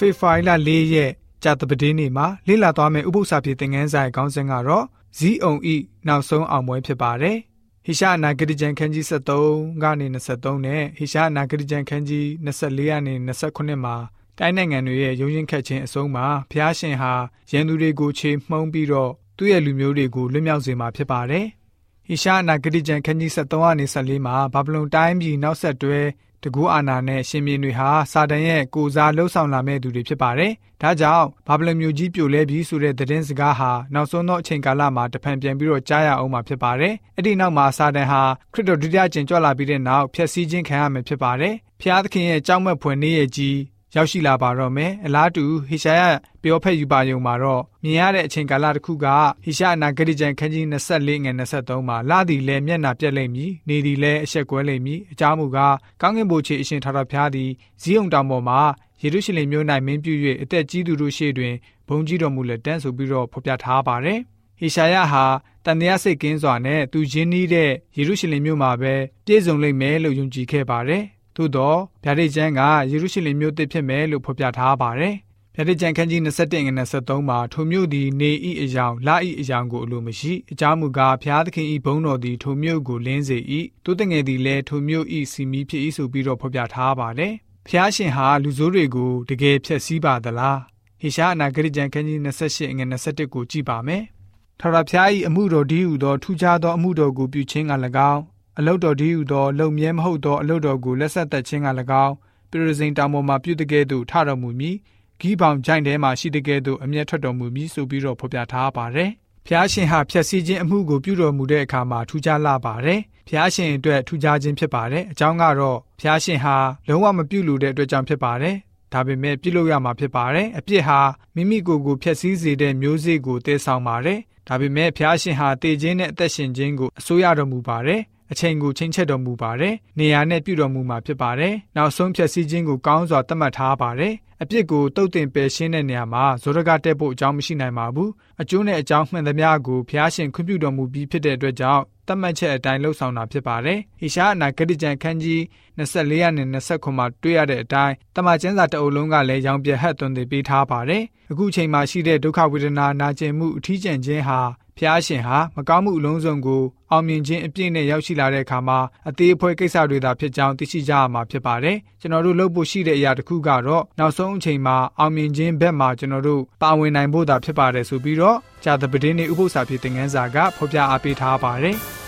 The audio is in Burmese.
ဖေဖော်ဝါရီလ၄ရက်ကြာတပတင်းနေ့မှာလေ့လာသွားမယ့်ဥပုသ္စာပြေသင်ခန်းစာရဲ့ခေါင်းစဉ်ကတော့ဇီးအောင်ဤနောက်ဆုံးအောင်ပွဲဖြစ်ပါတယ်။ဟိရှာအနာဂတိကျမ်းခန်းကြီး73ကနေ23နဲ့ဟိရှာအနာဂတိကျမ်းခန်းကြီး24ကနေ29မှာတိုင်းနိုင်ငံတွေရဲ့ရုံရင်ခတ်ခြင်းအဆုံးမှာဖျားရှင်ဟာရန်သူတွေကိုခြေမှုန်းပြီးတော့သူ့ရဲ့လူမျိုးတွေကိုလွတ်မြောက်စေမှာဖြစ်ပါတယ်။ဟိရှာအနာဂတိကျမ်းခန်းကြီး73ကနေ14မှာဘာဗလုန်တိုင်းပြည်နောက်ဆက်တွဲ တကူအာနာနဲ့ရှင်မြင်းတွေဟာစာတန်ရဲ့ကိုစားလှုပ်ဆောင်လာမဲ့သူတွေဖြစ်ပါတယ်။ဒါကြောင့်ဘာဗလမျိုးကြီးပြိုလဲပြီဆိုတဲ့သတင်းစကားဟာနောက်ဆုံးသောအချိန်ကာလမှာတဖန်ပြန်ပြီးတော့ကြားရအောင်မှာဖြစ်ပါတယ်။အဲ့ဒီနောက်မှာစာတန်ဟာခရစ်တော်ဒုတိယကျင့်ကြွလာပြီးတဲ့နောက်ဖျက်ဆီးခြင်းခံရမယ်ဖြစ်ပါတယ်။ဖျားသခင်ရဲ့ကြောက်မက်ဖွယ်နေ့ရဲ့ကြီး ရောက်ရှိလာပါတော့မယ်အလားတူဟေရှာယပြောဖက်ယူပါယုံမှာတော့မြင်ရတဲ့အချိန်ကာလတစ်ခုကဟေရှာအနာဂတိကျမ်းခန်းကြီး24ငွေ23မှာလာသည်လဲမျက်နာပြက်လိမ့်မည်နေသည်လဲအဆက်ကွဲလိမ့်မည်အကြောင်းမူကားကောင်းကင်ဘုရားအရှင်ထာဝရဘုရားသည်ဇီးုံတောင်ပေါ်မှာယေရုရှလင်မြို့၌မင်းပြု၍အသက်ကြီးသူတို့ရှေ့တွင်ဘုံကြီးတော်မူလက်တန်းဆိုပြီးတော့ဖော်ပြထားပါတယ်ဟေရှာယဟာတန်တရားစိတ်ကင်းစွာနဲ့သူရင်းနှီးတဲ့ယေရုရှလင်မြို့မှာပဲပြည့်စုံလိမ့်မယ်လို့ယုံကြည်ခဲ့ပါတယ် သို့တော့ဗျာဒိတ်ကျမ်းကယေရုရှလင်မြို့တစ်ဖြစ်မယ်လို့ဖော်ပြထားပါတယ်။ဗျာဒိတ်ကျမ်းခန်းကြီး21ငွေ23မှာထိုမြို့သည်နေဤအယောင်လဤအယောင်ကိုအလိုမရှိအကြောင်းမူကားဘုရားသခင်ဤဘုန်းတော်သည်ထိုမြို့ကိုလင်းစေ၏တိုးတငယ်သည်လည်းထိုမြို့ဤစီမီဖြစ်၏ဆိုပြီးတော့ဖော်ပြထားပါတယ်။ဘုရားရှင်ဟာလူဆိုးတွေကိုတကယ်ဖျက်ဆီးပါသလား။ဟေရှာအနာဂရိကျမ်းခန်းကြီး28ငွေ21ကိုကြည့်ပါမယ်။ထာဝရဘုရား၏အမှုတော်ဒီဟုသောထူးခြားသောအမှုတော်ကိုပြုခြင်းက၎င်း အလုတ်တော်ဒီဟုသောလုံမြဲမဟုတ်သောအလုတ်တော်ကိုလက်ဆက်သက်ခြင်းက၎င်းပြရစိန်တောင်ပေါ်မှာပြုတကဲ့သို့ထတော်မူမည်ဂီးပေါင်ဂျိုင်းထဲမှာရှိတကဲ့သို့အမျက်ထွက်တော်မူမည်ဆိုပြီးတော့ဖော်ပြထားပါတယ်ဖျားရှင်ဟာဖြည့်ဆည်းခြင်းအမှုကိုပြုတော်မူတဲ့အခါမှာထူးခြားလာပါတယ်။ဖျားရှင်အတွက်ထူးခြားခြင်းဖြစ်ပါတယ်။အကြောင်းကတော့ဖျားရှင်ဟာလုံးဝမပြုလို့တဲ့အတွက်ကြောင့်ဖြစ်ပါတယ်။ဒါပေမဲ့ပြုလုပ်ရမှာဖြစ်ပါတယ်။အပြစ်ဟာမိမိကိုယ်ကိုဖျက်ဆီးစေတဲ့မျိုးစေ့ကိုတည်ဆောင်ပါတယ်။ဒါပေမဲ့ဖျားရှင်ဟာတည်ခြင်းနဲ့အသက်ရှင်ခြင်းကိုအစိုးရတော်မူပါတယ်။ အချိန်ကိုချိန်ချက်တော်မူပါတယ်။နေရာနဲ့ပြုတော်မူမှာဖြစ်ပါတယ်။နောက်ဆုံးဖြည့်ဆည်းခြင်းကိုကောင်းစွာသတ်မှတ်ထားပါတယ်။အပြစ်ကိုတုတ်တင်ပယ်ရှင်းတဲ့နေရာမှာဇောရကတက်ဖို့အကြောင်းမရှိနိုင်ပါဘူး။အကျိုးနဲ့အကြောင်းမှန်သမျှကိုဘုရားရှင်ခွင့်ပြုတော်မူပြီးဖြစ်တဲ့အတွက်ကြောင့်သတ်မှတ်ချက်အတိုင်းလှုပ်ဆောင်တာဖြစ်ပါတယ်။ဟိရှားအနာဂတိကျမ်းခန်းကြီး24ရက်နဲ့29မှာတွေ့ရတဲ့အတိုင်းတမန်ကျမ်းစာတအုပ်လုံးကလည်းရောင်ပြဟတ်သွန်သင်ပေးထားပါတယ်။အခုချိန်မှာရှိတဲ့ဒုက္ခဝေဒနာနာကျင်မှုအထီးကျန်ခြင်းဟာ ဖျားရှင်ဟာမကောင်းမှုအလုံးစုံကိုအောင်မြင်ခြင်းအပြည့်နဲ့ရောက်ရှိလာတဲ့အခါမှာအသေးအဖွဲကိစ္စတွေသာဖြစ်ကြောင်းသိရှိကြရမှာဖြစ်ပါတယ်။ကျွန်တော်တို့လုပ်ဖို့ရှိတဲ့အရာတစ်ခုကတော့နောက်ဆုံးအချိန်မှာအောင်မြင်ခြင်းဘက်မှာကျွန်တော်တို့ပါဝင်နိုင်ဖို့သာဖြစ်ပါတယ်ဆိုပြီးတော့ဂျာသပတင်းနေဥပု္ပ္ပစာဖြစ်တဲ့ငန်းစာကဖော်ပြအားပေးထားပါတယ်။